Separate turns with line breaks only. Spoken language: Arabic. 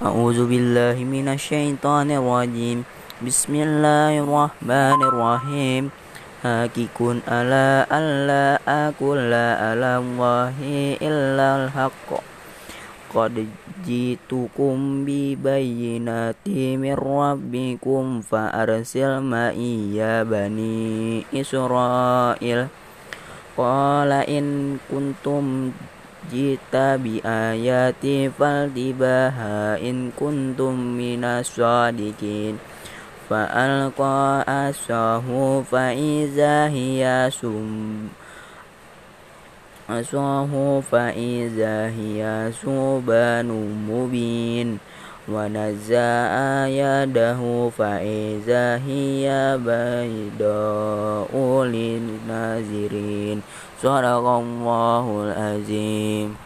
أعوذ بالله من الشيطان الرجيم. بسم الله الرحمن الرحيم. حقيق ألا أقول على الله إلا الحق. قد جئتكم ببينات من ربكم فأرسل معي بني إسرائيل. قال إن كنتم جئت بآيات فالتباها إن كنتم من الصادقين. فألقى عصاه فإذا هي سم عصاه فإذا هي ثوبان مبين. ونزع يده فإذا هي بيضاء للناظرين صدق الله العظيم.